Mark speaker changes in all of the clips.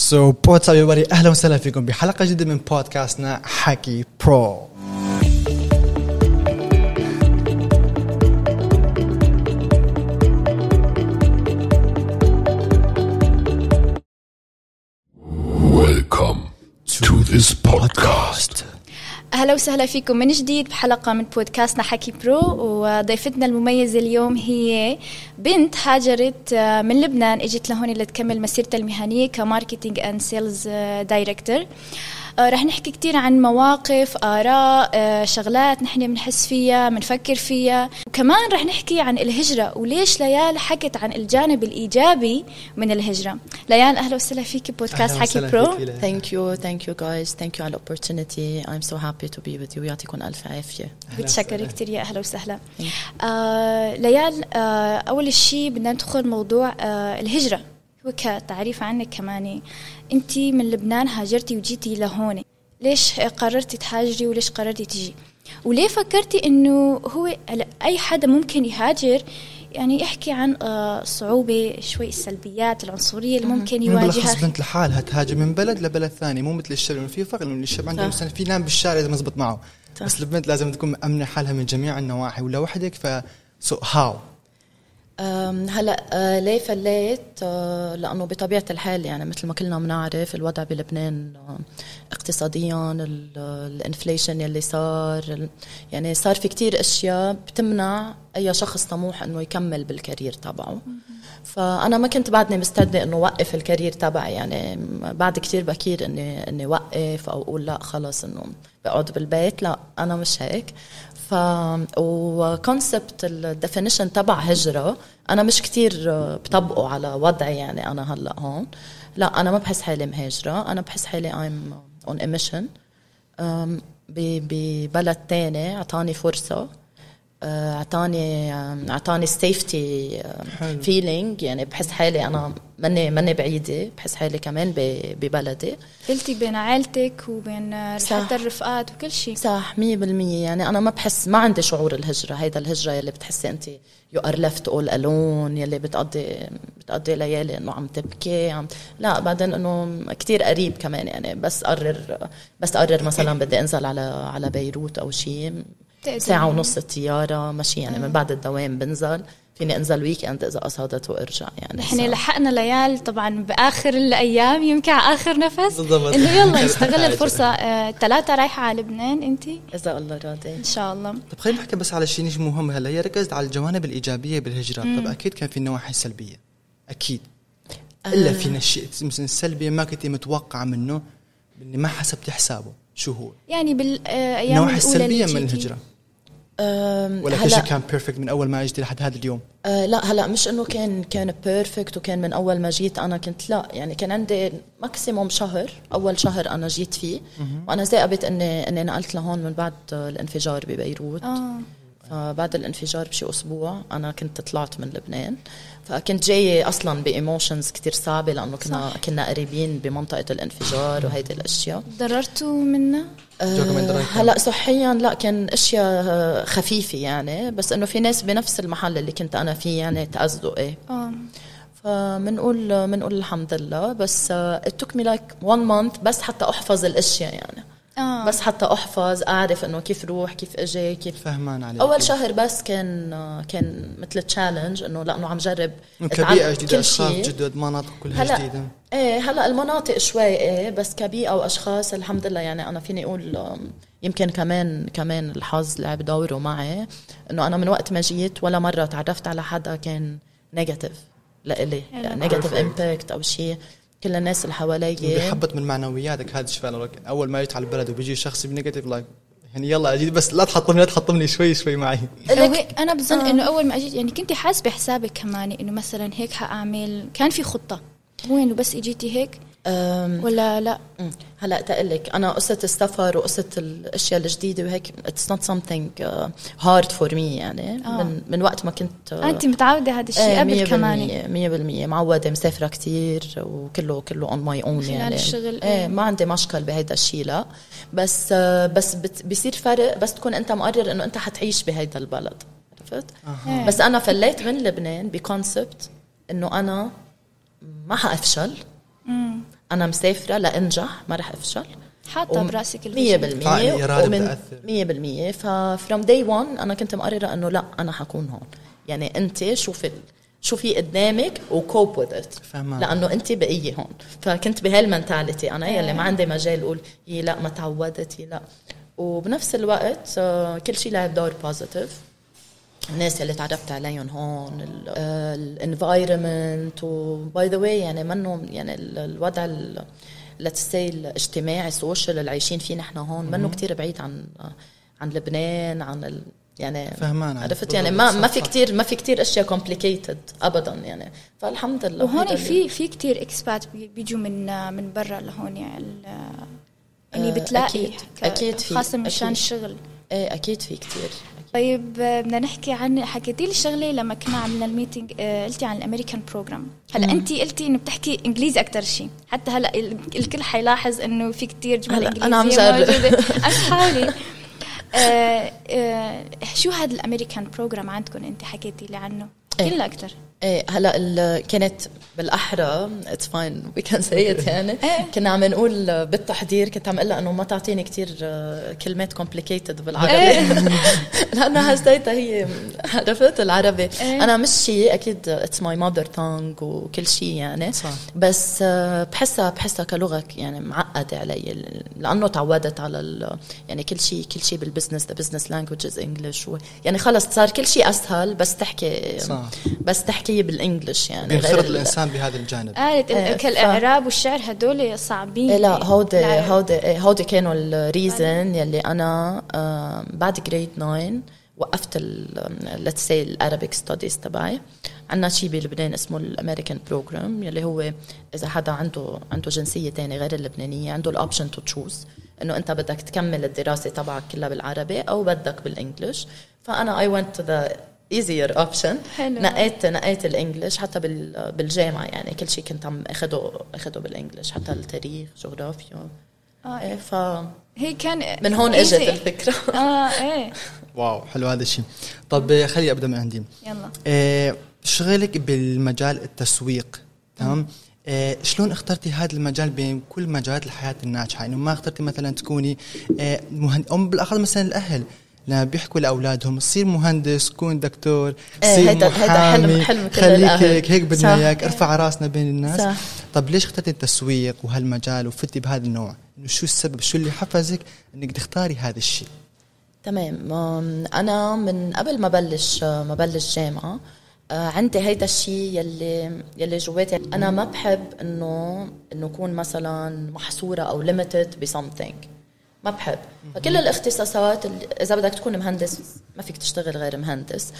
Speaker 1: So what's up everybody أهلا وسهلا فيكم بحلقة جديدة من بودكاستنا حكي برو
Speaker 2: Welcome to this podcast.
Speaker 3: أهلا وسهلا فيكم. من جديد بحلقة من بودكاستنا حكي برو وضيفتنا المميزة اليوم هي بنت هاجرت آه، من لبنان. إجت لهون لتكمل مسيرتها المهنية ك marketing and sales director آه، رح نحكي كثير عن مواقف آراء آه، شغلات نحن بنحس فيها بنفكر فيها. وكمان رح نحكي عن الهجرة وليش ليال حكت عن الجانب الإيجابي من الهجرة. ليال أهلا وسهلا فيك بودكاست حكي برو.
Speaker 4: Thank you, thank you guys, thank you على ال opportunity. I'm so happy to be with you. يعطيكم ألف عافية.
Speaker 3: متشكرة كثير يا أهلا وسهلا. آه ليال آه أول شيء بدنا ندخل موضوع آه الهجرة. هو كتعريف عنك كمان أنت من لبنان هاجرتي وجيتي لهون. ليش قررتي تهاجري وليش قررتي تجي؟ وليه فكرتي انه هو أي حدا ممكن يهاجر؟ يعني يحكي عن آه صعوبة شوي السلبيات العنصرية اللي ممكن
Speaker 1: مين بالأخص
Speaker 3: يواجهها
Speaker 1: بنت لحالها تهاجر من بلد لبلد ثاني مو مثل الشاب في فرق انه الشاب عنده. مثلا في نام بالشارع إذا مزبط معه.
Speaker 4: صح.
Speaker 1: بس البنت لازم تكون مأمنة حالها من جميع النواحي ولا وحدك ف so
Speaker 4: how هلا آه، ليه فليت؟ آه، لأنه بطبيعة الحال يعني مثل ما كلنا بنعرف الوضع بلبنان آه، اقتصاديا ال- ال inflation يلي صار يعني صار في كتير أشياء بتمنع أي شخص طموح إنه يكمل بال career تبعه. فأنا ما كنت بعدني مستعدة إنه وقف ال career تبعي يعني بعد كتير بكير إني إني وقف أو أقول لا خلص إنه بقعد بالبيت. لا أنا مش هيك. و concept ال definition تبع هجرة أنا مش كتير بطبقه على وضعي يعني أنا هلأ هون. لا أنا ما بحس حالي مهاجرة أنا بحس حالي I'm on a mission. ببلد تاني أعطاني فرصة. أعطاني آم، أعطاني ال safety
Speaker 1: حلو.
Speaker 4: feeling يعني بحس حالي أنا ماني ماني بعيدة. بحس حالي كمان ب- ببلدي.
Speaker 3: قلتي بين عائلتك وبين آه،. حتى الرفقات وكل شيء.
Speaker 4: صح مية بالمية. يعني أنا ما بحس ما عندي شعور الهجرة. هيدا الهجرة يلي بتحسي أنت you are left all alone يلي بتقضي بتقضي ليالي إنه عم تبكي عم لا بعدين إنه كتير قريب كمان يعني. بس قرر بس قرر مثلا بدي أنزل على على بيروت أو شيء. ساعة ونص الطيارة ماشي يعني من بعد الدوام بنزل. فيني أنزل weekend إذا قصدت وأرجع يعني.
Speaker 3: نحن لحقنا ليال طبعا بآخر الأيام يمكن على آخر نفس.
Speaker 1: بالضبط.
Speaker 3: إنه يلا نستغل الفرصة. آه، ثلاثة رايحة على لبنان أنت؟
Speaker 4: إذا الله راضي.
Speaker 3: إن شاء الله.
Speaker 1: طب خلينا نحكي بس على شيء مهم. هلا هي ركزت على الجوانب الإيجابية بالهجرة. طب أكيد كان في النواحي السلبيه أكيد. إلا في الشيء مثلا السلبي ما كنت متوقعه منه اللي ما حسبتي حسابه. شو هو؟
Speaker 3: يعني بالايام
Speaker 1: النواحي
Speaker 3: الأولى اللي
Speaker 1: السلبية من.
Speaker 4: الهجرة.
Speaker 1: ولا كل شيء كان بيرفكت من أول ما اجيتي لحد هذا اليوم؟
Speaker 4: آه لا هلا مش إنه كان كان perfect وكان من أول ما جيت أنا كنت لا يعني كان عندي maximum شهر أول شهر أنا جيت فيه وأنا ثاقبت اني إني نقلت لهون من بعد آه، الانفجار ببيروت.
Speaker 3: آه.
Speaker 4: فبعد الانفجار بشي أسبوع أنا كنت طلعت من لبنان فكنت جاية أصلا ب emotions كتير صعبة لأنه كنا
Speaker 3: صح.
Speaker 4: كنا قريبين بمنطقة الانفجار وهيدي الأشياء.
Speaker 3: ضررتوا منها؟
Speaker 1: جوكم من درايك.
Speaker 4: هلأ صحيا لا كان أشياء آه، خفيفة يعني بس إنه في ناس بنفس المحل اللي كنت أنا فيه يعني تاذوا إيه.
Speaker 3: آه.
Speaker 4: فبنقول بنقول الحمد لله بس uh, it took me like one month بس حتى أحفظ الأشياء يعني.
Speaker 3: آه
Speaker 4: بس حتى أحفظ أعرف إنه كيف روح كيف إجي كيف
Speaker 1: فهمان عليك
Speaker 4: أول شهر بس كان آه، كان مثل تشالنج إنه لأنه عم جرب
Speaker 1: كبيئه جديدة
Speaker 4: كل أشخاص.
Speaker 1: جدد مناطق كلها
Speaker 4: هلأ
Speaker 1: جديدة
Speaker 4: إيه هلأ المناطق شوي إيه بس كبيئة وأشخاص الحمد لله يعني أنا فيني أقول يمكن كمان كمان الحظ لعب دوره معي إنه أنا من وقت ما جيت ولا مرة تعرفت على حدا كان negative لإلي. negative
Speaker 1: Perfect.
Speaker 4: impact أو شيء كل الناس اللي حوالي
Speaker 1: بيحبط من معنوياتك هذا الشيء. أول ما جيت على البلد وبيجي شخص ب negative like يعني يلا أجي بس لا تحطمني لا تحطمني شوي شوي معي.
Speaker 3: أنا بظن
Speaker 4: آه.
Speaker 3: إنه أول ما اجيت يعني كنت حاسبة حسابك كمان إنه مثلا هيك حاعمل كان في خطة. مو انه بس إجيتي هيك؟ ولا لا.
Speaker 4: هلا تقلك أنا قصة السفر وقصة الأشياء الجديدة وهيك it's not something hard for me يعني
Speaker 3: آه.
Speaker 4: من من وقت ما كنت
Speaker 3: آه. أنت متعودة هذا الشيء قبل كمان
Speaker 4: 100% معودة مسافرة كتير وكله كله on my own
Speaker 3: خلال
Speaker 4: يعني
Speaker 3: الشغل،. إيه
Speaker 4: ما عندي مشكل بهيدا الشيء لا بس آه، بس بيصير فرق بس تكون أنت مقرر إنه أنت حتعيش بهيدا البلد عرفت؟
Speaker 3: إيه.
Speaker 4: بس أنا فليت من لبنان ب concept إنه أنا ما حأفشل أنا مسافرة لأنجح ما رح أفشل.
Speaker 3: حاطة
Speaker 4: وم-
Speaker 3: براسك
Speaker 4: مية
Speaker 3: ال vision.
Speaker 4: بالمية.
Speaker 1: فعلا الإرادة
Speaker 4: ومن
Speaker 1: بتأثر.
Speaker 4: مية بالمية. ف from day 1 أنا كنت مقررة إنه لأ أنا حكون هون. يعني أنت شوفي ال- شوفي قدامك و cope with
Speaker 1: it.
Speaker 4: لأنه أنت بقية هون. فكنت بهال mentality أنا يلي ما عندي مجال أقول يي لأ ما تعودت يي لأ. وبنفس الوقت آه، كل شيء لعب دور positive الناس اللي تعرفت عليهم هون ال environment و by the way يعني منه يعني ال- الوضع let's الاجتماعي ال social اللي عايشين فيه نحن هون منه كتير بعيد عن عن لبنان عن ال يعني
Speaker 1: فهمان.
Speaker 4: عرفت يعني. ما ما في. كتير ما في كتير أشياء complicated ابدا يعني فالحمد لله
Speaker 3: وهون في في كتير expats بيجوا من من برا لهون يعني اللي
Speaker 4: آه،
Speaker 3: بتلاقي
Speaker 4: أكيد.
Speaker 3: ك-
Speaker 4: أكيد في.
Speaker 3: خاصة مشان
Speaker 4: أكيد.
Speaker 3: الشغل
Speaker 4: إيه أكيد في كتير
Speaker 3: طيب بدنا نحكي عن حكيتي لي شغله لما كنا عملنا ال meeting آه، قلتي عن ال American program هلا أنت قلتي إنه بتحكي إنجليزي أكثر شيء حتى هلا ال- الكل حيلاحظ إنه في كتير جمل انجليزيه
Speaker 4: أنا عم جرب.
Speaker 3: عم تحاولي آه، آه، شو هذا ال American program عندكم أنت حكيتي لي عنه. كلنا أكثر
Speaker 4: إيه هلا ال- كانت بالأحرى it's fine we can say it يعني
Speaker 3: إيه.
Speaker 4: كنا عم نقول بالتحضير كنت عم أقول إنه ما تعطيني كثير كلمات complicated بالعربي
Speaker 3: إيه.
Speaker 4: لأنه حسيتها هي عرفت العربي
Speaker 3: إيه.
Speaker 4: أنا مش شيء أكيد it's my mother tongue وكل شيء يعني
Speaker 1: صح.
Speaker 4: بس آه، بحسها بحسها كلغة يعني معقدة علي لأنه تعودت على ال- يعني كل شيء كل شيء بال business the business language is English يعني خلص صار كل شيء أسهل بس تحكي
Speaker 1: صح.
Speaker 4: بس تحكي ال English يعني
Speaker 1: بينخرط
Speaker 4: غير ال-
Speaker 1: الإنسان بهذا الجانب.
Speaker 3: قالت
Speaker 4: إيه،
Speaker 3: ال-
Speaker 4: ف-
Speaker 3: كالإعراب والشعر هدول صعبين.
Speaker 4: إيه لا هودي. هودي إيه هودي كانوا ال reason يلي أنا آه، بعد grade 9 وقفت let's say ال Arabic studies تبعي عندنا شيء بلبنان اسمه ال American program يلي هو إذا حدا عنده عنده جنسية تانية غير اللبنانية عنده ال option to choose إنه أنت بدك تكمل الدراسة تبعك كلها بالعربي أو بدك بال English فأنا I went to the easier option.
Speaker 3: حلو.
Speaker 4: نقيت نقيت ال English حتى بال- بالجامعة يعني كل شيء كنت عم اخده أخده بال English حتى التاريخ جغرافيا.
Speaker 3: آه،
Speaker 4: إيه فمن
Speaker 3: هي كان
Speaker 4: هون
Speaker 3: easy.
Speaker 4: إجت الفكرة.
Speaker 3: آه إيه.
Speaker 1: wow حلو هذا الشيء طب خلي أبدأ من عندي.
Speaker 3: يلا.
Speaker 1: آه، شغلك بالمجال التسويق؟ تمام؟ آه، شلون اخترتي هذا المجال بين كل مجالات الحياة الناجحة؟ انه ما اخترتي مثلا تكوني مهند... أو بالأخص مثلا الأهل. لما بيحكوا لأولادهم. صير مهندس كون دكتور
Speaker 4: إيه،
Speaker 1: صير
Speaker 4: هيدا- هيدا حلم- حلم كل
Speaker 1: خليك. هيك هيك بدنا. إياك ارفع راسنا بين الناس.
Speaker 4: صح.
Speaker 1: طب ليش اخترتي التسويق وهالمجال وفتي بهذا النوع؟ إنه شو السبب؟ شو اللي حفزك إنك تختاري هذا الشيء؟
Speaker 4: تمام. أنا من قبل ما بلش ما بلش جامعة آه، عندي هيدا الشيء يلي يلي جواتي. أنا ما بحب إنه إنه أكون مثلا محصورة أو limited ب something. ما بحب. فكل الاختصاصات إذا بدك تكون مهندس ما فيك تشتغل غير مهندس.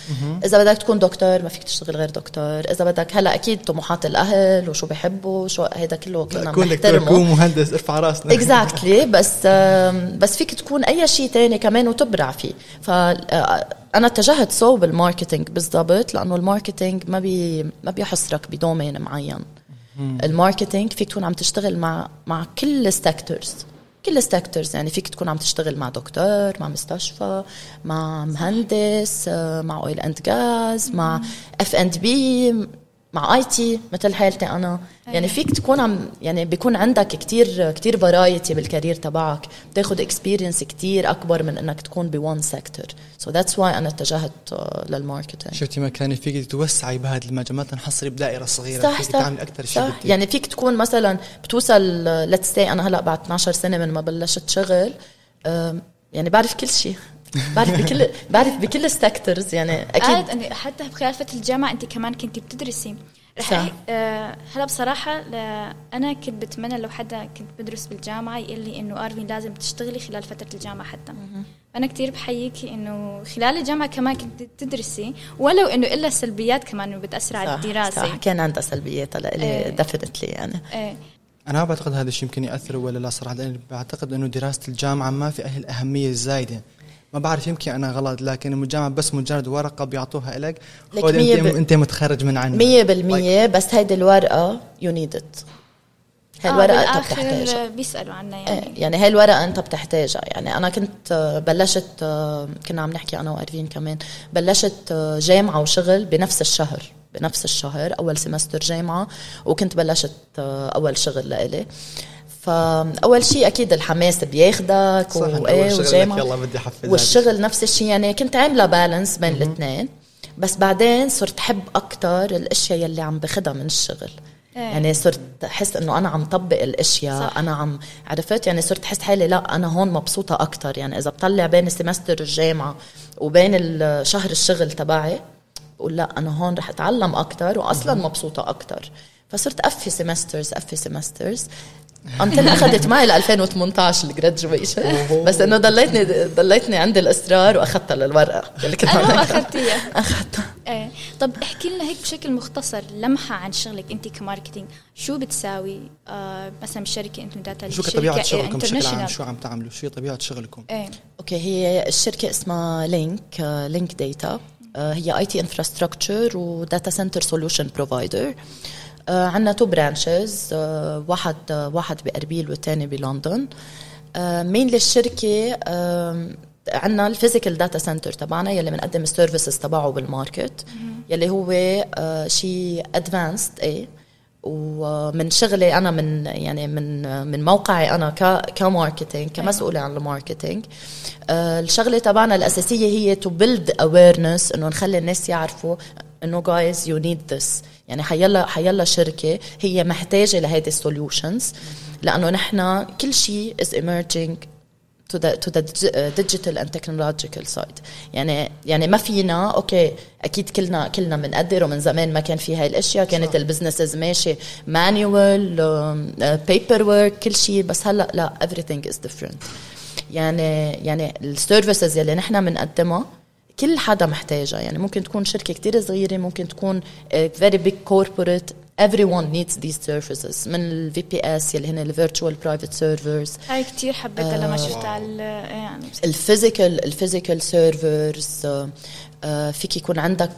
Speaker 4: إذا بدك تكون دكتور ما فيك تشتغل غير دكتور. إذا بدك هلأ أكيد طموحات الأهل وشو بحبوا شو هذا كله كنا بنحترمه.
Speaker 1: كون مهندس ارفع راسنا.
Speaker 4: exactly بس آم، بس فيك تكون أي شيء تاني كمان وتبرع فيه. ف آه، أنا اتجهت so بال marketing بالضبط لأنه ال marketing ما بي ما بيحصرك ب domain معين. ال marketing فيك تكون عم تشتغل مع مع كل ال sectors كل ال sectors يعني فيك تكون عم تشتغل مع دكتور مع مستشفى مع مهندس مع oil and gas مع F and B مع IT مثل حالتي أنا. يعني فيك تكون عم يعني بيكون عندك كتير كتير variety بال career تبعك. بتاخد experience كتير أكبر من إنك تكون ب one sector so that's why أنا اتجهت آه، لل marketing
Speaker 1: شفتي ما كان فيك تتوسعي بهذا المجال ما تنحصري بدائرة صغيرة.
Speaker 4: صح
Speaker 1: فيك
Speaker 4: صح
Speaker 1: تعملي أكثر شيء
Speaker 4: صح. يعني فيك تكون مثلا بتوصل let's say أنا هلأ بعد 12 سنة من ما بلشت شغل يعني بعرف كل شيء بعرف بكل بعرف بكل ال sectors يعني
Speaker 3: أكيد.
Speaker 4: أكيد
Speaker 3: أني حتى بخلال فتره الجامعة أنت كمان كنت بتدرسي. رح آه هلا بصراحة ل- أنا كنت بتمنى لو حدا كنت بدرس بالجامعة يقول لي إنه آرفين لازم تشتغلي خلال فترة الجامعة حتى. أنا كتير بحييكي إنه خلال الجامعة كمان كنت تدرسي ولو إنه إلا سلبيات كمان إنه بتأثر على
Speaker 4: صح,
Speaker 3: الدراسة.
Speaker 4: صح كان عندها سلبيات هلا
Speaker 3: إيه.
Speaker 4: لي definitely يعني.
Speaker 3: إيه.
Speaker 1: أنا ما بعتقد هذا الشيء يمكن يأثر ولا لا صراحة لأن بعتقد إنه دراسة الجامعة ما في أهل الاهميه الزايده ما بعرف يمكن أنا غلط لكن الجامعة بس مجرد ورقة بيعطوها لك خذ أنت
Speaker 4: ب-
Speaker 1: أنت متخرج من عندنا
Speaker 4: مية بالمية بس هيدي الورقة you need it هاي الورقة أنت بتحتاجها.
Speaker 3: بيسألوا عنها يعني.
Speaker 4: إيه، يعني هاي الورقة أنت بتحتاجها. يعني أنا كنت آه، بلشت آه، كنا عم نحكي أنا وأرفين كمان بلشت آه، جامعة وشغل بنفس الشهر بنفس الشهر أول سمستر جامعة وكنت بلشت آه، أول شغل لإلي. فاول شيء أكيد الحماس بياخدك
Speaker 1: صح وإيه شغل لك
Speaker 4: وجامعة.
Speaker 1: يلا بدي احفز
Speaker 4: والشغل نفس الشيء يعني كنت عاملة بالانس بين الاثنين بس بعدين صرت أحب أكثر الأشياء يلي عم باخدها من الشغل.
Speaker 3: إيه.
Speaker 4: يعني صرت أحس إنه أنا عم طبق الأشياء
Speaker 3: صح.
Speaker 4: أنا عم عرفت؟ يعني صرت أحس حالي لا أنا هون مبسوطة أكثر يعني إذا بطلع بين semester الجامعة وبين شهر الشغل تبعي بقول لا أنا هون رح أتعلم أكثر واصلا مبسوطة أكثر فصرت a few semesters a few semesters until أخذت معي ل 2018 ال graduation بس إنه ضليتني ضليتني عندي الإصرار وأخذتها للورقة اللي كنت أنا
Speaker 3: أخذتيها.
Speaker 4: أخذتها.
Speaker 3: إيه. طب احكي لنا هيك بشكل مختصر لمحة عن شغلك أنت ك marketing. شو بتساوي؟ آه مثلا بالشركة أنتم data
Speaker 1: شو طبيعه شغلكم بشكل عام؟ شو عم تعملوا؟ شو طبيعة شغلكم؟
Speaker 3: إيه.
Speaker 4: أوكي هي الشركة اسمها Link Link Data هي IT infrastructure و data center solution provider عندنا two branches واحد آه، واحد بأربيل والثاني بلندن. main للشركه عندنا ال physical data center تبعنا يلي بنقدم ال services تبعه بال market يلي هو آه، شيء advanced إيه. ومن شغلي أنا من يعني من من موقعي أنا ك ك marketing كمسؤولة عن ال marketing. آه، الشغلة تبعنا الأساسية هي to build awareness إنه نخلي الناس يعرفوا إنه guys you need this يعني حيلا حيلا شركة هي محتاجة لهيدي ال solutions لأنه نحن كل شيء is emerging to the to the digital and technological side. يعني يعني ما فينا أوكي أكيد كلنا كلنا بنقدر ومن زمان ما كان في هاي الأشياء. كانت ال businesses ماشي. manual paper work كل شيء. بس هلأ لا everything is different. يعني يعني ال services يلي نحن بنقدمها كل حدا محتاجها. يعني ممكن تكون شركة كتير صغيرة ممكن تكون very big corporate everyone needs these services. من ال VPS يلي هن ال virtual private servers
Speaker 3: هاي كتير حبيتها لما شفتها على ال- يعني
Speaker 4: ال physical ال physical servers فيك يكون عندك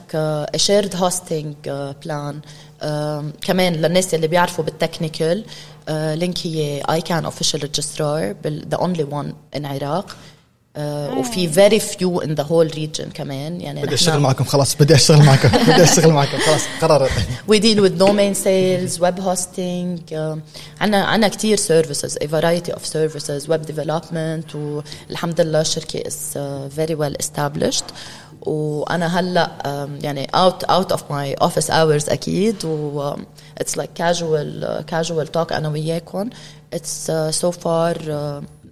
Speaker 4: shared hosting plan كمان للناس اللي بيعرفوا بال technical Link هي ICANN official registrar the only one in عراق آه، وفي very few in the whole region كمان يعني
Speaker 1: بدي
Speaker 4: نحن-
Speaker 1: اشتغل معكم خلاص بدي اشتغل معكم بدي اشتغل معكم خلاص قررت
Speaker 4: we deal with domain sales, web hosting. Uh, عنا عنا كتير services, a variety of services, web development والحمد لله الشركة is uh, very well established. وأنا هلا um, يعني out out of my office hours أكيد و um, it's like casual uh, casual talk أنا وياكم it's uh, so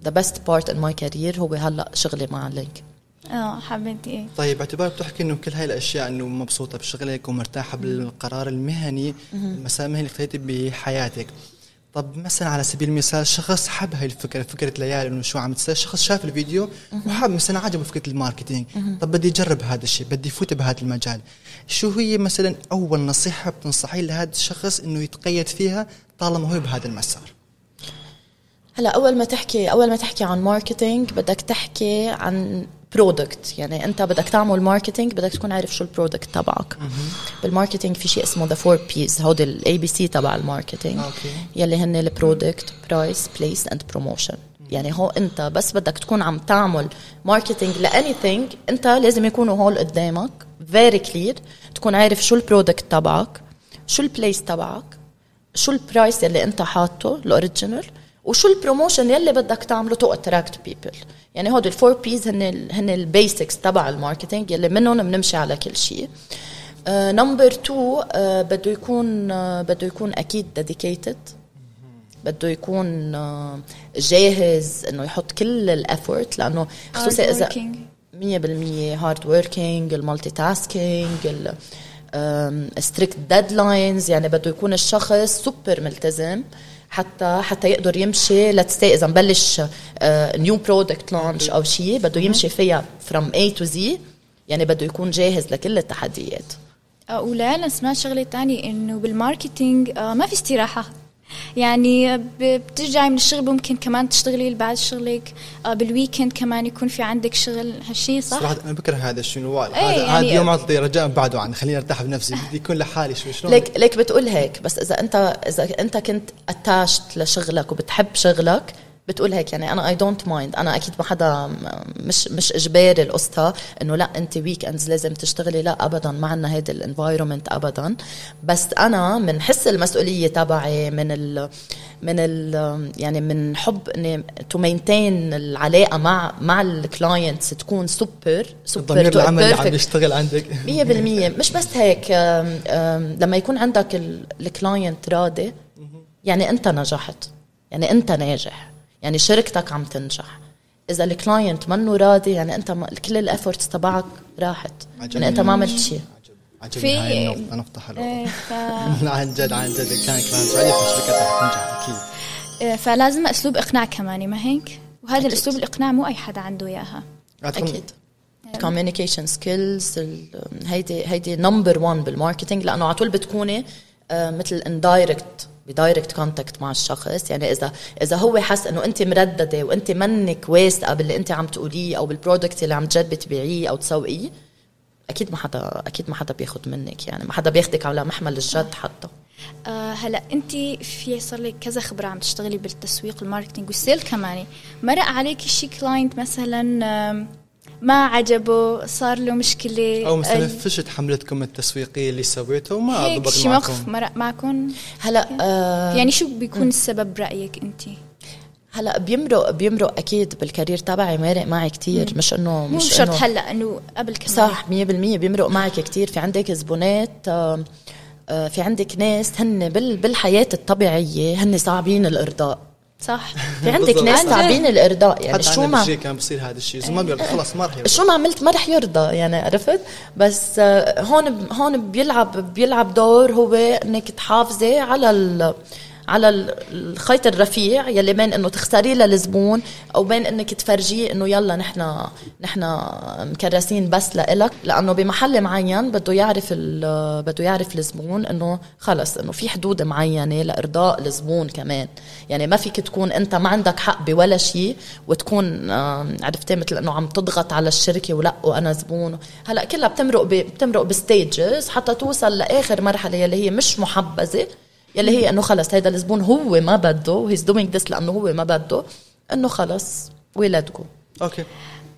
Speaker 4: the best part in my career هو هلأ شغلي مع لينك
Speaker 3: آه حبيت إيه
Speaker 1: طيب باعتبارك بتحكي إنه كل هاي الأشياء إنه مبسوطة بشغلك ومرتاحة بالقرار المهني المسار المهني اللي اخذتيه بحياتك. طب مثلا على سبيل المثال شخص حب هاي الفكرة فكرة ليالي إنه شو عم تصير شخص شاف الفيديو وحب مثلا عجبه فكرة ال marketing. طب بدي أجرب هذا الشيء بدي فوت بهذا المجال. شو هي مثلا أول نصيحة بتنصحي لهذا الشخص إنه يتقيد فيها طالما هو بهذا المسار؟
Speaker 4: هلا أول ما تحكي أول ما تحكي عن marketing بدك تحكي عن product يعني أنت بدك تعمل marketing بدك تكون عارف شو ال product تبعك. بال marketing في شيء اسمه the four Ps هودي ال ABC تبع ال
Speaker 1: marketing.
Speaker 4: يلي هن ال product price place and promotion يعني هو أنت بس بدك تكون عم تعمل marketing ل anything أنت لازم يكونوا هول قدامك. very clear تكون عارف شو ال product تبعك شو ال place تبعك شو ال price يلي أنت حاطه ال original وشو ال promotion يلي بدك تعمله؟ to attract people يعني هودي ال four Ps هن ال هن ال basics تبع ال marketing يلي منهم بنمشي على كل شيء. number 2 بده يكون uh, بده يكون أكيد dedicated بده يكون جاهز إنه يحط كل ال effort لأنه خصوصا إذا
Speaker 3: Hardworking.
Speaker 4: مية بالمية hard working ال multitasking strict deadlines يعني بده يكون الشخص سوبر ملتزم. حتى حتى يقدر يمشي let's say إذا مبلش new product launch أو شيء بده يمشي فيها from A to Z يعني بده يكون جاهز لكل التحديات.
Speaker 3: ولا أنا سمعت شغلة تانية إنه بال marketing آه، ما في استراحة. يعني بترجعي من الشغل ممكن كمان تشتغلي بعد شغلك آه، بال weekend كمان يكون في عندك شغل. هالشيء صح؟
Speaker 1: صراحة أنا بكره هذا الشيء نوال
Speaker 3: إيه
Speaker 1: هذا
Speaker 3: يعني-
Speaker 1: هذا يوم اعطي رجاء بعده عني خليني أرتاح بنفسي. بدي يكون لحالي شوي. شلون؟
Speaker 4: ليك ليك بتقول هيك بس إذا انت إذا أنت كنت attached لشغلك وبتحب شغلك بتقول هيك يعني أنا I don't mind أنا أكيد ما حدا مش مش إجباري القصة إنه لا أنت weekends لازم تشتغلي. لا ابدا ما عندنا هيدا ال environment ابدا. بس أنا من حس المسؤولية تبعي من ال من ال يعني من حب إني to maintain العلاقة مع مع ال clients تكون super super
Speaker 1: الضمير العمل اللي عم بيشتغل عندك.
Speaker 4: 100% مش بس هيك لما يكون عندك ال client راضي يعني أنت نجحت. يعني أنت ناجح. يعني شركتك عم تنجح. إذا ال client منه راضي يعني أنت ما كل ال efforts تبعك راحت. يعني أنت ما عملت شيء.
Speaker 1: عجبني.
Speaker 3: في-
Speaker 1: هاي النقطة نقطة حلوة.
Speaker 3: إيه، ف...
Speaker 1: عن جد عن جد كان كمان سعودية فالشركات رح تنجح أكيد.
Speaker 3: إيه، فلازم أسلوب إقناع كمان ما هيك؟ وهذا الأسلوب الإقناع مو أي حدا عنده إياها.
Speaker 1: أعتقد
Speaker 4: أكيد. communication skills ال- هيدي هيدي number 1 بال marketing لأنه على طول بتكوني آه، مثل in direct ب direct contact مع الشخص. يعني إذا إذا هو حس إنه أنت مرددة وأنت منك واثقه باللي أنت عم تقوليه أو بال product اللي عم تجربي تبيعيه أو تسوقيه أكيد ما حدا أكيد ما حدا بياخذ منك. يعني ما حدا بياخدك على محمل الجد حتى.
Speaker 3: آه هلا أنت في صار لك كذا خبرة عم تشتغلي بالتسويق ال marketing وال sales كمان. مرق عليك شي client مثلا آم، ما عجبه صار له مشكلة
Speaker 1: أو مثلا فشلت حملتكم التسويقية اللي سويته وما
Speaker 3: هيك
Speaker 1: ضبط
Speaker 3: شي موقف
Speaker 1: معكم.
Speaker 3: مرق معكم؟
Speaker 4: هلا آه
Speaker 3: يعني شو بيكون السبب برايك أنت؟
Speaker 4: هلا بيمرق بيمرق أكيد بال career تبعي مارق معي كتير. مش انه
Speaker 3: مو
Speaker 4: مش
Speaker 3: شرط
Speaker 4: إنه-
Speaker 3: هلا إنه قبل كمان.
Speaker 4: صح 100% بيمرق معك كتير. في عندك زبونات آه، آه، في عندك ناس هن بال- بالحياة الطبيعية هن صعبين الإرضاء.
Speaker 3: صح
Speaker 4: في عندك. ناس. صعبين الإرضاء يعني
Speaker 1: حتى
Speaker 4: شو ما
Speaker 1: كان بصير هذا الشيء إذا ما بيرضى خلص ما رح يرضى
Speaker 4: شو ما عملت ما رح يرضى يعني عرفت بس آه، هون هون بيلعب بيلعب دور هو إنك تحافظي على ال على ال- الخيط الرفيع يلي بين إنه تختاريه للزبون أو بين إنك تفرجيه إنه يلا نحن نحن مكرسين بس لإلك. لأنه بمحل معين بده يعرف بده يعرف الزبون إنه خلص إنه في حدود معينة لإرضاء الزبون كمان. يعني ما فيك تكون أنت ما عندك حق بولا شيء وتكون عرفتي؟ مثل إنه عم تضغط على الشركة ولا وأنا زبون. هلأ كلها بتمرق. بتمرق ب stages حتى توصل لآخر مرحلة يلي هي مش محبذة. يلي هي إنه خلص هيدا الزبون هو ما بده he's doing this لأنه هو ما بده إنه خلص وي ليت جو
Speaker 1: أوكي.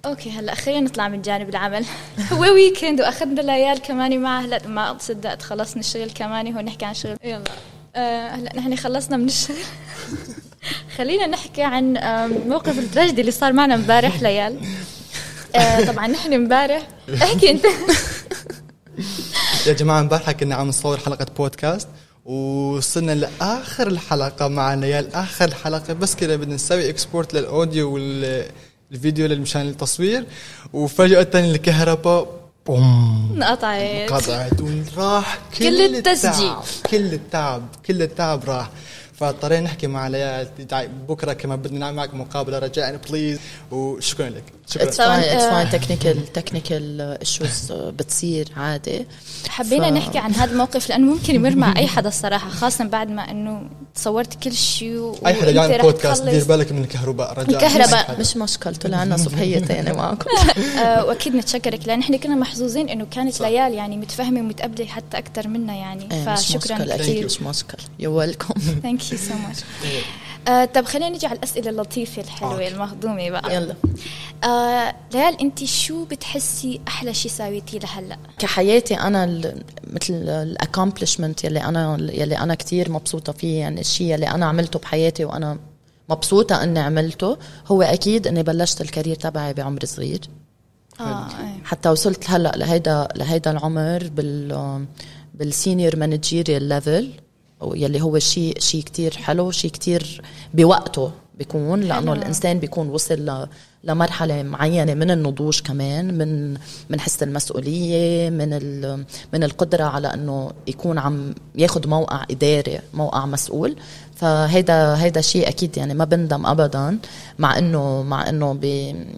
Speaker 3: أوكي هلأ خلينا نطلع من جانب العمل. هو weekend وأخذنا ليال كمان معه هلأ ما صدقت خلصنا الشغل كمان هون نحكي عن شغل. يلا. آه هلأ نحن خلصنا من الشغل. خلينا نحكي عن موقف التراجيدي اللي صار معنا امبارح ليال. آه طبعا نحن امبارح. احكي أنت.
Speaker 1: يا جماعة امبارح كنا عم نصور حلقة بودكاست وصلنا لآخر الحلقة مع ليال اخر الحلقة بس كده بدنا نسوي export لل audio والفيديو مشان التصوير. وفجأة الكهرباء boom.
Speaker 3: انقطعت.
Speaker 1: قطعت وراح كل,
Speaker 3: كل التسجيل.
Speaker 1: التعب كل التعب كل التعب راح. فاضطرينا نحكي مع ليال بكرة كمان بدنا نعمل معك مقابلة. رجعني please وشكرا لك.
Speaker 4: it's fine
Speaker 3: it's.
Speaker 4: fine technical technical issues بتصير عادي.
Speaker 3: حبينا
Speaker 4: ف-
Speaker 3: نحكي عن هذا الموقف لأنه ممكن يمر مع أي حدا الصراحة خاصه بعد ما إنه تصورت كل شيء
Speaker 1: أي حدا
Speaker 3: رح
Speaker 1: بودكاست. دير بالك من الكهرباء رجاء
Speaker 3: الكهرباء.
Speaker 4: مش مشكل طلع عنا صبحيه تاني معكم
Speaker 3: آه وأكيد نتشكرك لأن إحنا كنا محظوظين إنه كانت ليال يعني متفهمة ومتقبلة حتى أكثر منا يعني.
Speaker 4: إيه،
Speaker 3: فشكرا. كثير
Speaker 4: مش مشكل you welcome
Speaker 3: thank you so much آه، طب خلينا نجي على الأسئلة اللطيفة الحلوة
Speaker 1: okay.
Speaker 3: المهضومة بقى.
Speaker 4: يلا.
Speaker 3: آه ليال انت شو بتحسي أحلى شيء سويتيه لهلأ
Speaker 4: كحياتي أنا ال- مثل ال accomplishment يلي أنا يلي أنا كثير مبسوطة فيه يعني الشيء يلي أنا عملته بحياتي وأنا مبسوطة إني عملته هو أكيد إني بلشت ال career تبعي بعمر صغير
Speaker 3: آه إيه.
Speaker 4: حتى وصلت هلأ لهيدا لهيدا العمر بال بال senior managerial level يلي هو شيء شيء كتير حلو شيء كتير بوقته بيكون
Speaker 3: لأنه.
Speaker 4: الإنسان بيكون وصل ل لمرحلة معينة من النضوج كمان من من حس المسؤولية من من القدرة على إنه يكون عم ياخذ موقع إداري موقع مسؤول. فهيدا هيدا شيء أكيد يعني ما بندم ابدا مع إنه مع إنه ب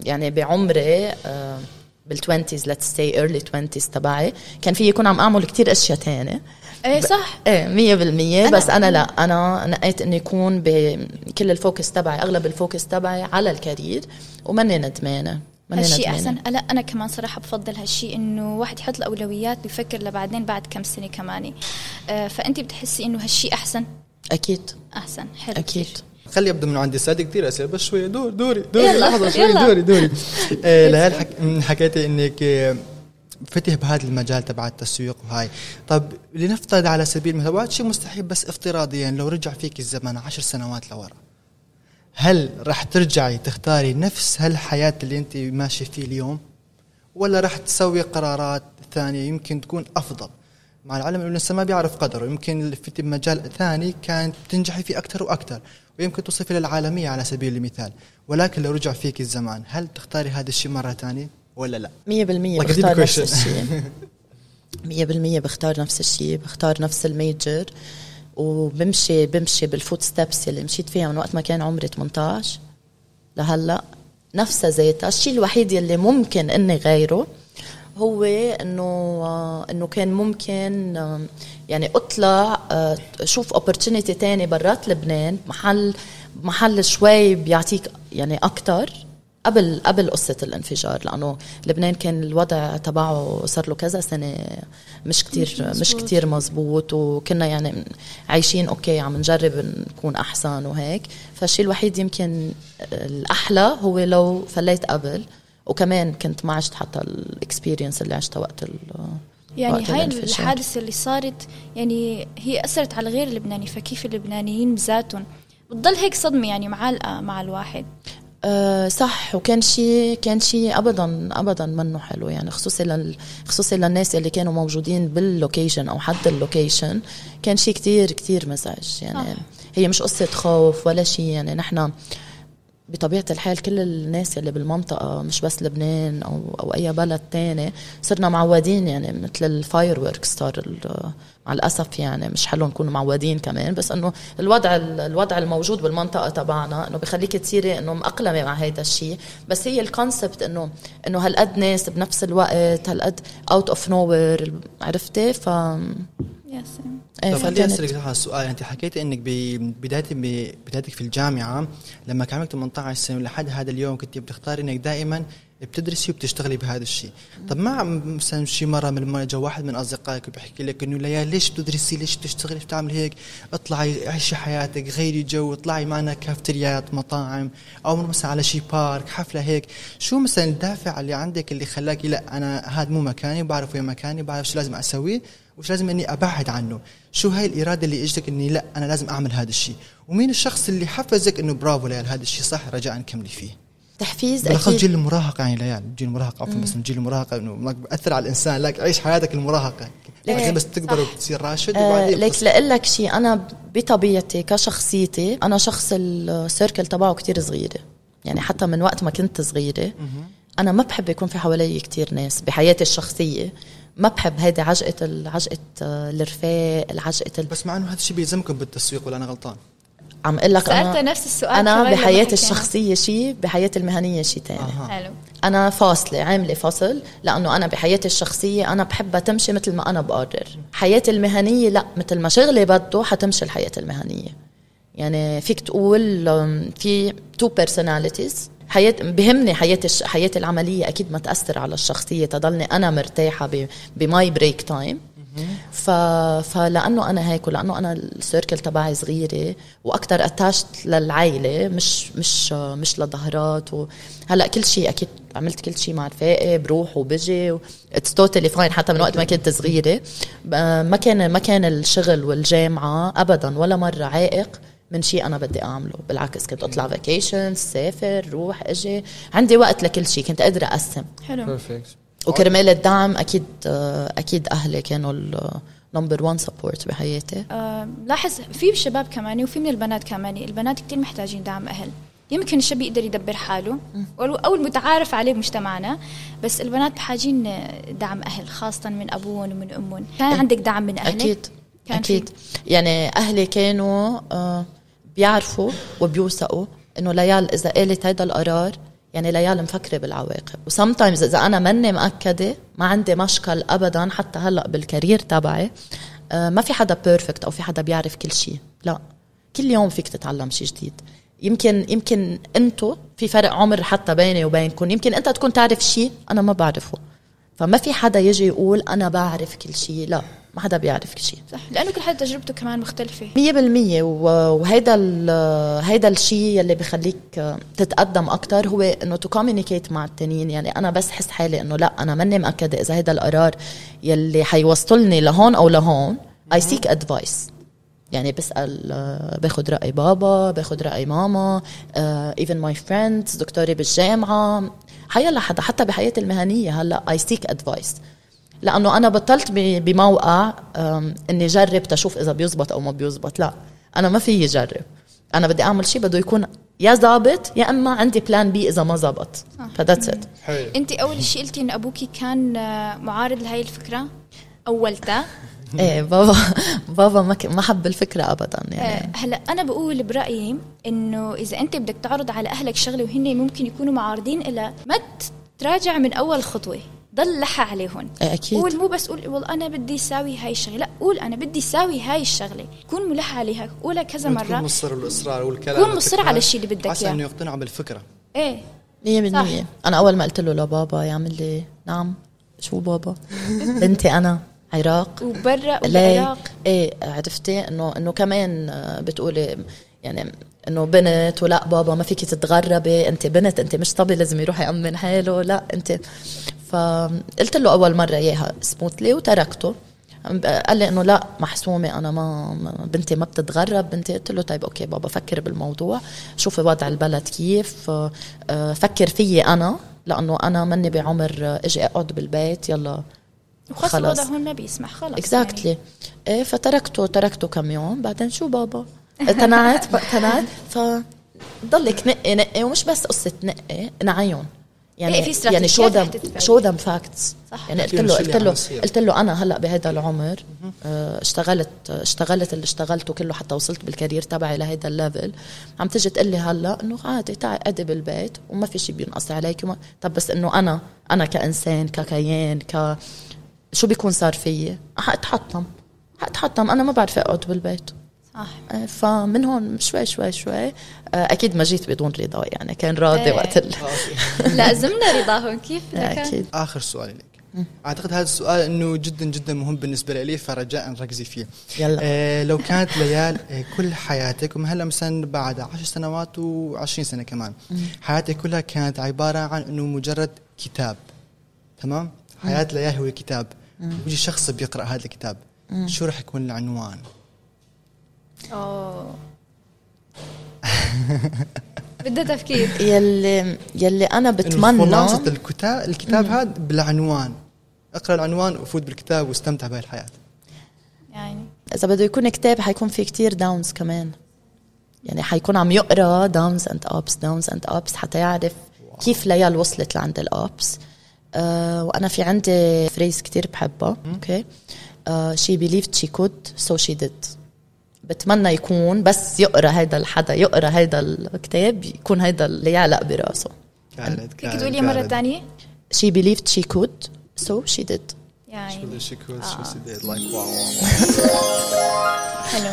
Speaker 4: يعني بعمري آه، بال twenties let's say early twenties تبعي كان في يكون عم أعمل كتير أشياء تانية.
Speaker 3: إيه صح.
Speaker 4: إيه مية بالمية بس أنا لا أنا نقيت انه يكون بكل ال focus تبعي أغلب ال focus تبعي على ال career وماني ندمانه ماني
Speaker 3: هالشيء
Speaker 4: ندمانة.
Speaker 3: أحسن. لا أنا كمان صراحة بفضل هالشيء إنه واحد يحط الاولويات ويفكر لبعدين بعد كم سنة كمان آه فانت بتحسي إنه هالشيء أحسن؟
Speaker 4: أكيد.
Speaker 3: أحسن. حلو.
Speaker 4: أكيد.
Speaker 3: كتير.
Speaker 1: خلي أبدأ من عندي سادة كثير أسئلة بس شوي دور دوري دوري. لحظة شوي
Speaker 3: يلا.
Speaker 1: دوري دوري. آه،. حكيتي إنك فتح بهذا المجال تبع التسويق وهاي طب لنفترض على سبيل المثال وهذا شيء مستحيل بس افتراضيا لو رجع فيك الزمن عشر سنوات لورا. هل راح ترجعي تختاري نفس هالحياة اللي أنت ماشي فيه اليوم؟ ولا راح تسوي قرارات ثانية يمكن تكون أفضل؟ مع العلم أنه الانسان ما بيعرف قدره. يمكن في مجال ثاني كان تنجحي فيه أكثر وأكثر ويمكن توصلي للعالمية على سبيل المثال. ولكن لو رجع فيك الزمان هل تختاري هذا الشيء مرة ثانية؟ ولا لا؟
Speaker 4: مية بالمية
Speaker 1: Like a deep
Speaker 4: بختار نفس. الشيء. مية بالمية بختار نفس الشيء بختار نفس ال major. وبمشي بمشي بال footsteps اللي مشيت فيها من وقت ما كان عمري 18 لهلأ. نفسها ذاتها الشيء الوحيد يلي ممكن إني غيره هو إنه آه، إنه كان ممكن آه، يعني أطلع آه، أشوف opportunity تاني برات لبنان. محل محل شوي بيعطيك يعني أكثر قبل قبل قصة الانفجار لأنه لبنان كان الوضع تبعه صار له كذا سنة مش كتير
Speaker 3: مش.
Speaker 4: كتير مزبوط وكنا يعني عايشين okay عم نجرب نكون أحسن وهيك فالشيء الوحيد يمكن الأحلى هو لو فليت قبل وكمان كنت ما عشت حتى ال experience اللي عشتها وقت ال
Speaker 3: يعني هاي. الحادثة اللي صارت يعني هي أثرت على غير اللبناني فكيف اللبنانيين بذاتهم بتضل هيك صدمة يعني معلقة مع الواحد
Speaker 4: أه صح وكان شيء كان شيء ابدا ابدا منه حلو. يعني خصوصي لل خصوصي للناس اللي كانوا موجودين بال location أو حد ال location كان شيء كتير كتير مزعج. يعني
Speaker 3: صح.
Speaker 4: هي مش قصة خوف ولا شيء. يعني نحن بطبيعة الحال كل الناس اللي بالمنطقة مش بس لبنان أو أو أي بلد تاني صرنا معودين يعني مثل ال fire صار مع الأسف يعني مش حلو نكون معودين كمان بس إنه الوضع الوضع الموجود بالمنطقة تبعنا إنه بخليك تصيري إنه مأقلمة مع هذا الشيء بس هي ال concept إنه إنه هالقد ناس بنفس الوقت هالقد out of nowhere عرفتي؟ ف
Speaker 3: ياسين
Speaker 4: إيه
Speaker 1: طب خليني أسألك هذا السؤال أنت حكيتي إنك ببدايه بدايتك في الجامعة لما كان عمرك 18 سنة لحد هذا اليوم كنت بتختاري إنك دائما بتدرسي وبتشتغلي بهذا الشيء. طب ما مثلا شي مرة من المرة جا واحد من أصدقائك وبيحكي لك إنه ليال ليش بتدرسي؟ ليش بتشتغلي؟ ليش بتعمل هيك؟ اطلعي عيشي حياتك غيري جو اطلعي معنا كافتريات مطاعم أو مثلا على شي park حفلة هيك. شو مثلا الدافع اللي عندك اللي خلاكي لا أنا هذا مو مكاني بعرف وين مكاني بعرف شو لازم أسويه وش لازم إني أبعد عنه. شو هاي الإرادة اللي إجتك إني لا أنا لازم أعمل هذا الشيء. ومين الشخص اللي حفزك إنه برافو ليال هذا الشيء صح رجاء كملي فيه.
Speaker 4: تحفيز أكيد.
Speaker 1: جيل المراهقة يعني ليال جيل المراهقة عفوا بس جيل المراهقة إنه بأثر على الإنسان لك عيش حياتك المراهقة.
Speaker 4: ليك-
Speaker 1: بعدين بس تكبر وتصير راشد
Speaker 4: آه
Speaker 1: وبعدين
Speaker 4: ليك
Speaker 1: قصة.
Speaker 4: لأقول لك شيء أنا بطبيعتي كشخصيتي أنا شخص السيركل تبعه كتير صغيرة. يعني حتى من وقت ما كنت صغيرة أنا ما بحب يكون في حوالي كتير ناس بحياتي الشخصية. ما بحب هيدي عجقة عجقة آه، الرفاق العجقة ال...
Speaker 1: بس مع إنه هذا الشيء بيلزمكم بالتسويق ولا أنا غلطان؟
Speaker 4: عم أقول لك أنا
Speaker 3: نفس السؤال أنا
Speaker 4: بحياتي. الشخصية شيء بحياتي المهنية شيء تاني.
Speaker 1: أها.
Speaker 3: حلو.
Speaker 4: أنا فاصلة عاملة فصل لأنه أنا بحياتي الشخصية أنا بحبها تمشي مثل ما أنا بقرر حياتي المهنية لا مثل ما شغلي بده حتمشي الحياة المهنية. يعني فيك تقول في two personalities حياة بهمني حياتي الش- حياتي العملية أكيد ما تأثر على الشخصية تضلني أنا مرتاحة ب- ب my break time ف... فلأنه أنا هيك ولأنه أنا ال circle تبعي صغيرة وأكثر attached للعائله مش مش مش لظهرات وهلا كل شيء أكيد عملت كل شيء مع رفاقي بروح وبجي it's totally fine حتى من وقت ما كنت صغيرة. ما كان ما كان الشغل والجامعة ابدا ولا مرة عائق من شيء أنا بدي أعمله. بالعكس كنت أطلع vacation سافر روح إجي. عندي وقت لكل شيء كنت قادرة أقسم.
Speaker 3: حلو.
Speaker 1: Perfect
Speaker 4: وكرمال الدعم أكيد أكيد أهلي كانوا ال number 1 support بحياتي.
Speaker 3: آه، لاحظ في شباب كمان وفي من البنات كمان البنات كتير محتاجين دعم أهل. يمكن الشاب يقدر يدبر حاله أو المتعارف عليه بمجتمعنا بس البنات محتاجين دعم أهل خاصة من أبوهم ومن أمهم. كان. عندك دعم من أهلك؟
Speaker 4: أكيد
Speaker 3: كان
Speaker 4: أكيد. يعني أهلي كانوا آه، بيعرفوا وبيوثقوا إنه ليال إذا قالت هيدا القرار يعني ليال مفكرة بالعواقب. و sometimes إذا أنا ماني مأكدة ما عندي مشكل ابدا حتى هلأ بال career تبعي آه، ما في حدا perfect أو في حدا بيعرف كل شيء. لا. كل يوم فيك تتعلم شيء جديد. يمكن يمكن أنتو في فرق عمر حتى بيني وبينكم يمكن أنت تكون تعرف شيء أنا ما بعرفه. فما في حدا يجي يقول أنا بعرف كل شيء. لا. ما حدا بيعرف شيء.
Speaker 3: صح لأنه كل حدا تجربته كمان مختلفة.
Speaker 4: مية بالمية. و- وهيدا ال هيدا الشيء يلي بخليك تتقدم أكتر هو إنه تو مع التانيين. يعني أنا بس حس حالي إنه لأ أنا ماني مأكدة إذا هيدا القرار يلي حيوصلني لهون أو لهون I seek advice. يعني بسأل آه، باخد رأي بابا باخد رأي ماما even my friends دكتوري بالجامعة. حيلا حدا حتى بحياتي المهنية هلأ I seek advice. لأنه أنا بطلت بموقع إني جرب تشوف إذا بيزبط أو ما بيزبط. لا أنا ما فيي جرب. أنا بدي أعمل شيء بده يكون يا زابط يا إما عندي plan B إذا ما زبط. ف that's it
Speaker 1: حلو.
Speaker 3: أنت أول شيء قلتي إن ابوكي كان آه، معارض لهي الفكرة؟ أولتا؟
Speaker 4: إيه بابا بابا ما ك- ما حب الفكرة ابدا
Speaker 3: آه،
Speaker 4: يعني.
Speaker 3: هلأ أنا بقول برأيي إنه إذا أنت بدك تعرض على أهلك شغلة وهن ممكن يكونوا معارضين إلى ما تراجع من أول خطوة. ضل لحى عليهم
Speaker 4: أكيد.
Speaker 3: قول مو بس قول والله أنا بدي اساوي هاي الشغلة. لا قول أنا بدي اساوي هاي الشغلة. كون ملح عليها قولها كذا مرة.
Speaker 1: مصر والاصرار والكلام
Speaker 3: كون مصر على الشيء اللي بدك
Speaker 1: حاسه
Speaker 3: إياه.
Speaker 1: انه يقتنعوا بالفكرة.
Speaker 3: إيه.
Speaker 4: مية بالمية. أنا أول ما قلت له لبابا يعمل لي نعم شو بابا؟ بنتي أنا عراق.
Speaker 3: وبرا؟ وبالعراق
Speaker 4: إيه عرفتي؟ انه إنه كمان آه، بتقولي يعني إنه بنت ولا بابا ما فيك تتغربي. أنت بنت أنت مش طبي لازم يروح يأمن حاله. لا أنت فقلت له أول مرة إياها سموثلي وتركته. قال لي إنه لا محسومة أنا ما بنتي ما بتتغرب. بنتي قلت له طيب أوكي بابا فكر بالموضوع. شوفي وضع البلد كيف. آه، فكر فيي أنا لأنه أنا مني بعمر إجي أقعد بالبيت يلا
Speaker 3: وخاصة الوضع هون ما بيسمح خلص
Speaker 4: exactly يعني. إيه فتركته تركته كم يوم. بعدين شو بابا؟ اقتنعت اقتنعت. ف ضلك نقي نقي ومش بس قصة نقي نعيهم يعني
Speaker 3: إيه، في استراتيجيات
Speaker 4: يعني شو
Speaker 3: تتبع.
Speaker 4: شو Them facts
Speaker 3: صح.
Speaker 4: يعني قلت له قلت له. قلت له أنا هلأ بهذا العمر آه، اشتغلت اشتغلت اللي اشتغلته كله حتى وصلت بال career تبعي لهيدا ال level عم تجي تقول لي هلأ إنه عادي تعي قعدي بالبيت وما في شيء بينقص عليك وما طب بس إنه أنا أنا كإنسان ككيان ك شو بيكون صار فيي؟ حاتحطم حاتحطم أنا ما بعرف أقعد بالبيت. آه، فمن هون شوي شوي شوي آه، أكيد ما جيت بدون رضا يعني كان راضي
Speaker 3: إيه.
Speaker 4: وقت ال...
Speaker 3: لازمنا رضاهم كيف بدك
Speaker 4: أكيد.
Speaker 1: آخر سؤال لك. أعتقد هذا السؤال إنه جدا جدا مهم بالنسبة لي فرجاء ركزي فيه.
Speaker 4: يلا.
Speaker 1: آه لو كانت ليال آه كل حياتك وهلا مثلا بعد عشر سنوات و20 سنة كمان حياتك كلها كانت عبارة عن إنه مجرد كتاب تمام؟ حياة ليال هو كتاب. ويجي شخص بيقرأ هذا الكتاب. شو راح يكون العنوان؟
Speaker 3: أوه. بدها تفكير.
Speaker 4: يلي يلي
Speaker 1: أنا
Speaker 4: بتمنى
Speaker 1: خلاصه الكتاب الكتاب هذا بالعنوان. اقرأ العنوان وفوت بالكتاب واستمتع بهاي الحياة.
Speaker 3: يعني.
Speaker 4: إذا بده يكون كتاب حيكون في كتير داونز كمان. يعني حيكون عم يقرأ downs and ups downs and ups حتى يعرف كيف ليال وصلت لعند ال ups آه وأنا في عندي phrase كتير بحبها. Okay she believed she could so she did بتمنى يكون بس يقرأ هيدا الحدا يقرأ هيدا الكتاب يكون هيدا اللي يعلق براسه.
Speaker 1: كانت
Speaker 3: فيك تقولي مرة ثانية
Speaker 4: she believed she could so she did.
Speaker 3: يعني
Speaker 1: شو شو شو city like wow
Speaker 3: حلو.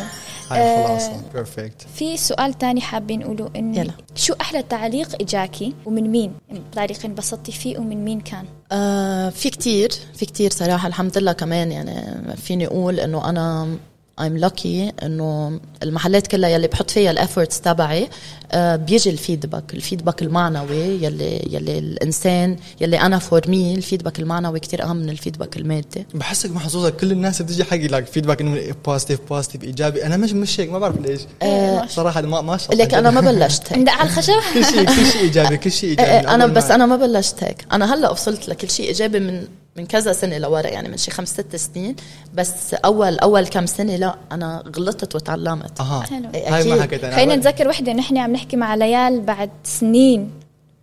Speaker 1: هاي
Speaker 3: آه،
Speaker 1: خلاصة perfect
Speaker 3: في سؤال تاني حابين نقوله انه
Speaker 4: يلا.
Speaker 3: شو أحلى تعليق إجاكي؟ ومن مين؟ يعني تعليق انبسطتي فيه ومن مين كان؟
Speaker 4: آه في كتير في كتير صراحة الحمد لله كمان يعني فيني أقول إنه أنا I'm lucky إنه المحلات كلها يلي بحط فيها ال efforts تبعي آه بيجي ال feedback ال feedback المعنوي يلي يلي الإنسان يلي أنا for me ال feedback المعنوي كتير أهم من ال feedback المادي.
Speaker 1: بحسك محظوظة. كل الناس بتجي حقي like feedback إنه positive positive إيجابي. أنا مش مش هيك ما بعرف ليش. صراحة ما ما شاء
Speaker 4: لك أنا ما بلشت هيك.
Speaker 3: ندق على الخشب؟
Speaker 1: كل شيء كل شيء إيجابي كل شيء إيجابي. من أنا
Speaker 4: بس أنا ما بلشت هيك. أنا هلأ وصلت لكل شيء إيجابي من من كذا سنة لورا يعني من شي خمس ست سنين. بس أول أول كم سنة لا أنا غلطت وتعلمت.
Speaker 1: أها.
Speaker 3: حلو.
Speaker 4: إيه،
Speaker 1: هاي ما. حكيت أنا.
Speaker 3: خلينا نتذكر وحدة نحن عم نحكي مع ليال بعد سنين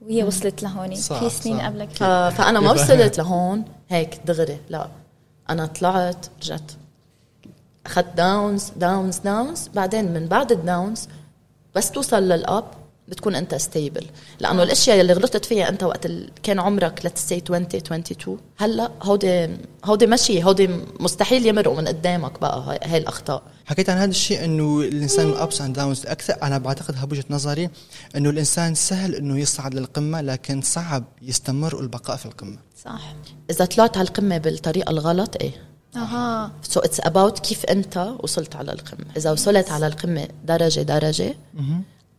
Speaker 3: وهي وصلت لهون.
Speaker 1: صح،
Speaker 3: في سنين
Speaker 1: صح.
Speaker 3: قبلك.
Speaker 4: ف- فأنا ما وصلت لهون هيك دغري لا. أنا طلعت رجعت. أخذت downs downs downs بعدين من بعد ال downs بس توصل لل up. بتكون أنت stable لأنه الأشياء اللي غلطت فيها أنت وقت ال- كان عمرك let's say 20 22 هلأ هودي هودي مشي هودي مستحيل يمرقوا من قدامك بقى هاي, هاي الأخطاء.
Speaker 1: حكيت عن هذا الشيء إنه الإنسان ups and downs أكثر. أنا بعتقدها بوجهه نظري إنه الإنسان سهل إنه يصعد للقمة لكن صعب يستمر البقاء في القمة.
Speaker 3: صح.
Speaker 4: إذا طلعت على القمة بالطريقة الغلط إيه؟
Speaker 3: أها.
Speaker 4: So it's about كيف أنت وصلت على القمة. إذا وصلت على القمة درجة درجة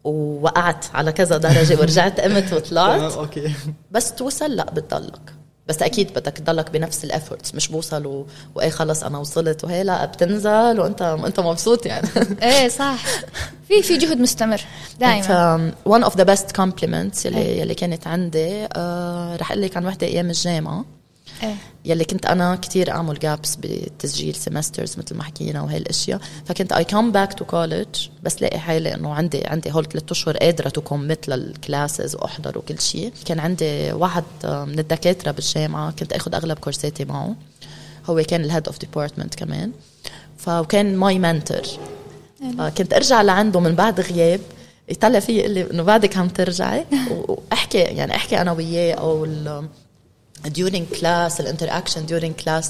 Speaker 4: ووقعت على كذا درجة ورجعت قمت وطلعت.
Speaker 1: Okay.
Speaker 4: بس توصل لا بتضلك. بس أكيد بدك تضلك بنفس ال efforts مش بوصل و... وإيه خلص أنا وصلت وهي لا بتنزل وأنت انت مبسوط يعني.
Speaker 3: إيه صح. في في جهد مستمر دائما
Speaker 4: um, one of the best compliments يلي يلي كانت عندي uh, رح أقول لك عن وحدة أيام الجامعة.
Speaker 3: إيه.
Speaker 4: يلي كنت أنا كتير أعمل gaps بتسجيل semesters مثل ما حكينا وهي الاشياء فكنت I come back to college بس لاقي حالي إنه عندي عندي هول ثلاث أشهر قادرة to commit لل classes وأحضر وكل شيء. كان عندي واحد من الدكاترة بالجامعة كنت آخذ أغلب كورساتي معه. هو كان ال head of department كمان. فكان my mentor كنت أرجع لعنده من بعد غياب. يطلع في يقول لي إنه بعدك عم ترجعي؟ وأحكي يعني أحكي أنا وياه أو during class ال interaction during class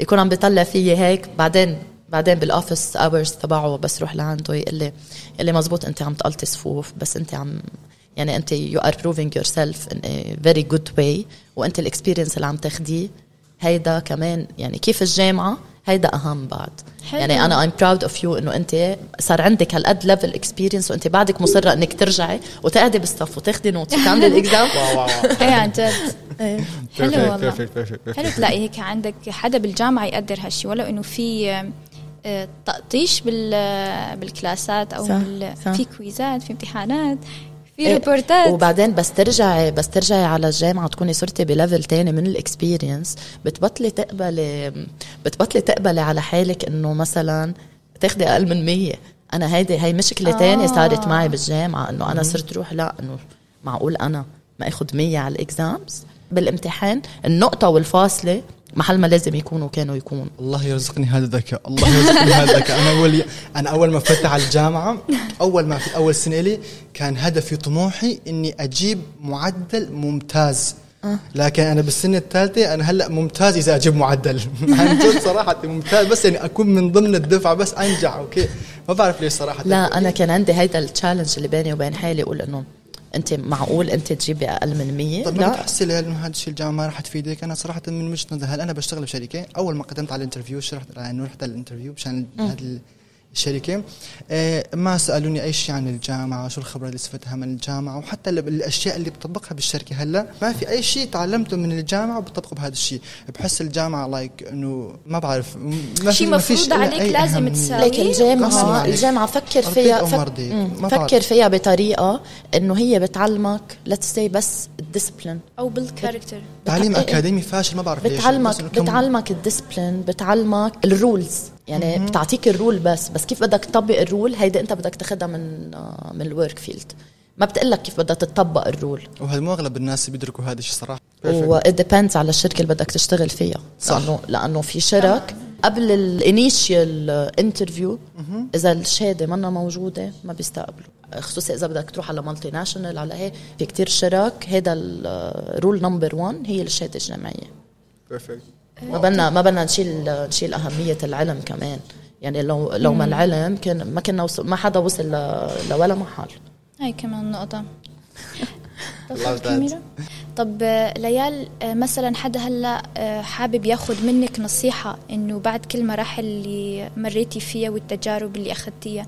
Speaker 4: يكون عم بيطلع فيي هيك. بعدين بعدين بال office hours تبعه بس روح لعنده يقول لي يقول لي مزبوط أنت عم تفلتي صفوف بس أنت عم يعني أنت you are proving yourself in very good way وأنت ال experience اللي عم تاخديه هيدا كمان يعني كيف الجامعة؟ هيدا أهم بعد.
Speaker 3: حلو.
Speaker 4: يعني أنا I'm proud of you إنه أنت صار عندك هالقد level experience وأنت بعدك مصرة إنك ترجعي وتقعدي بالصف وتاخدي notes وتعملي ال
Speaker 1: exam wow
Speaker 3: wow إيه عن جد. حلو والله.
Speaker 1: perfect perfect
Speaker 3: حلو تلاقي هيك عندك حدا بالجامعة يقدر هالشيء ولو إنه في آه، تقطيش بال بال classات أو
Speaker 4: صح،
Speaker 3: بال
Speaker 4: صح.
Speaker 3: في quizات في امتحانات. في reportات
Speaker 4: وبعدين بس ترجعي بس ترجعي على الجامعة تكوني صرتي ب level تاني من ال experience بتبطلي تقبلي بتبطلي تقبلي على حالك إنه مثلا تاخدي أقل من 100 أنا هيدي هي مشكلة
Speaker 3: آه.
Speaker 4: تانية صارت معي بالجامعة إنه أنا صرت روح لا إنه معقول أنا ما اخذ 100 على الاكزامز بالامتحان النقطة والفاصلة محل ما لازم يكونوا كانوا يكونوا.
Speaker 1: الله يرزقني هذا الذكاء الله يرزقني هذا الذكاء أنا اول أنا أول ما فتح على الجامعة أول ما في أول سنة لي كان هدفي طموحي إني أجيب معدل ممتاز. لكن أنا بالسنة الثالثة أنا هلأ ممتاز إذا أجيب معدل. عن جد صراحة ممتاز بس يعني أكون من ضمن الدفعة بس أنجح okay. ما بعرف ليش صراحة.
Speaker 4: لا أنا كان عندي هيدا ال challenge اللي بيني وبين حالي أقول إنه أنت معقول أنت تجيبي أقل من 100
Speaker 1: طب
Speaker 4: لا.
Speaker 1: بتحسي لي انه هذا الشيء الجامعة ما راح تفيدك؟ أنا صراحة من وجهة نظري هل أنا بشتغل بشركة؟ أول ما قدمت على ال interview شرحت إنه رحت على ال interview مشان هذه الشركة آه ما سألوني اي شيء عن الجامعة؟ شو الخبرة اللي استفدتها من الجامعة؟ وحتى ال- الأشياء اللي بطبقها بالشركة هلأ ما في أي شيء تعلمته من الجامعة وبطبقه بهذا الشيء. بحس الجامعة like إنه ما بعرف ما
Speaker 3: شيء مفروض عليك لازم. تساوي.
Speaker 4: لك
Speaker 1: غصب
Speaker 4: الجامعة
Speaker 1: عليك.
Speaker 4: الجامعة فكر فيها فكر. فيها بطريقة إنه هي بتعلمك let's say بس ال
Speaker 3: discipline أو
Speaker 1: بال
Speaker 4: character
Speaker 1: تعليم أكاديمي فاشل ما بعرف ليش. بتعلمك
Speaker 4: بتعلمك
Speaker 1: ال discipline
Speaker 4: بتعلمك ال rules يعني بتعطيك ال rule بس بس كيف بدك تطبق ال rule؟ هيدا انت بدك تاخدها من آه، من ال work field ما بتقلك كيف بدها تطبق ال rule.
Speaker 1: وهذا مو أغلب الناس بيدركوا هذا الشيء صراحة؟
Speaker 4: و it depends على الشركة اللي بدك تشتغل فيها.
Speaker 1: صح.
Speaker 4: لأنه لأنه في شرك. قبل ال initial interview إذا الشهادة منا موجودة ما بيستقبلوا. خصوصي إذا بدك تروح على multinational على هيك في كتير شرك. هذا ال rule number 1 هي الشهادة الجامعية.
Speaker 1: perfect
Speaker 4: ما بدنا ما بدنا نشيل نشيل أهمية العلم كمان. يعني لو لو ما العلم كان ما كنا وصل ما حدا وصل ل- لولا محل
Speaker 3: هاي كمان نقطة. طب ليال مثلا حدا هلأ حابب ياخذ منك نصيحة إنه بعد كل مراحل اللي مريتي فيها والتجارب اللي أخذتيها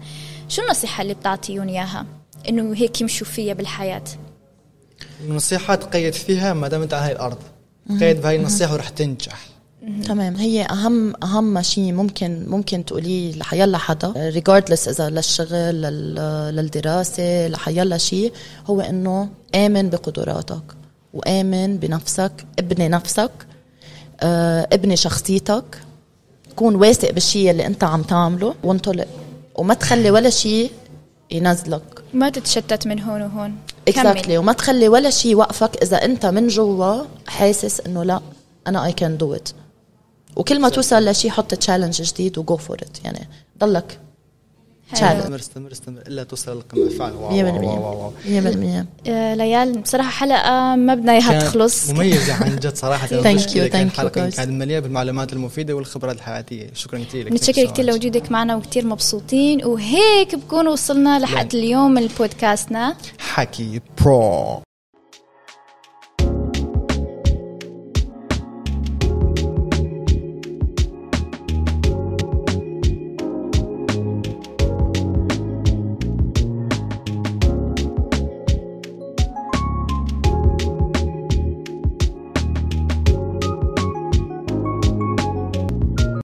Speaker 3: شو النصيحة اللي بتعطيهم إياها؟ إنه هيك يمشوا فيها بالحياة.
Speaker 1: النصيحة تقيد فيها ما دام أنت على هاي الأرض. قيد بهاي النصيحة ورح تنجح.
Speaker 4: تمام. هي أهم أهم شيء ممكن ممكن تقوليه لحيلا حدا. ريجاردلس إذا للشغل لل- للدراسة لحيلا شيء هو إنه آمن بقدراتك وآمن بنفسك ابني نفسك آه، ابني شخصيتك. كون واثق بالشيء اللي أنت عم تعمله وانطلق. وما تخلي ولا شيء ينزلك.
Speaker 3: ما تتشتت من هون وهون.
Speaker 4: exactly وما تخلي ولا شيء يوقفك إذا أنت من جوا حاسس إنه لا أنا I can do it وكل ما توصل لشيء حط challenge جديد و go for it يعني ضلك challenge
Speaker 1: استمر استمر استمر. إلا توصل للقمة فعلا wow wow wow wow
Speaker 4: 100% 100%
Speaker 3: آه، ليال بصراحة حلقة ما بدنا اياها تخلص.
Speaker 1: مميزة عن جد كانت
Speaker 4: thank you,
Speaker 1: حلقة
Speaker 4: guys.
Speaker 1: كانت مليئة بالمعلومات المفيدة والخبرات الحياتية. شكرا كثير لك.
Speaker 3: متشكرة كثير لوجودك معنا وكثير مبسوطين. وهيك بكون وصلنا لحد اليوم من بودكاستنا
Speaker 1: حكي pro.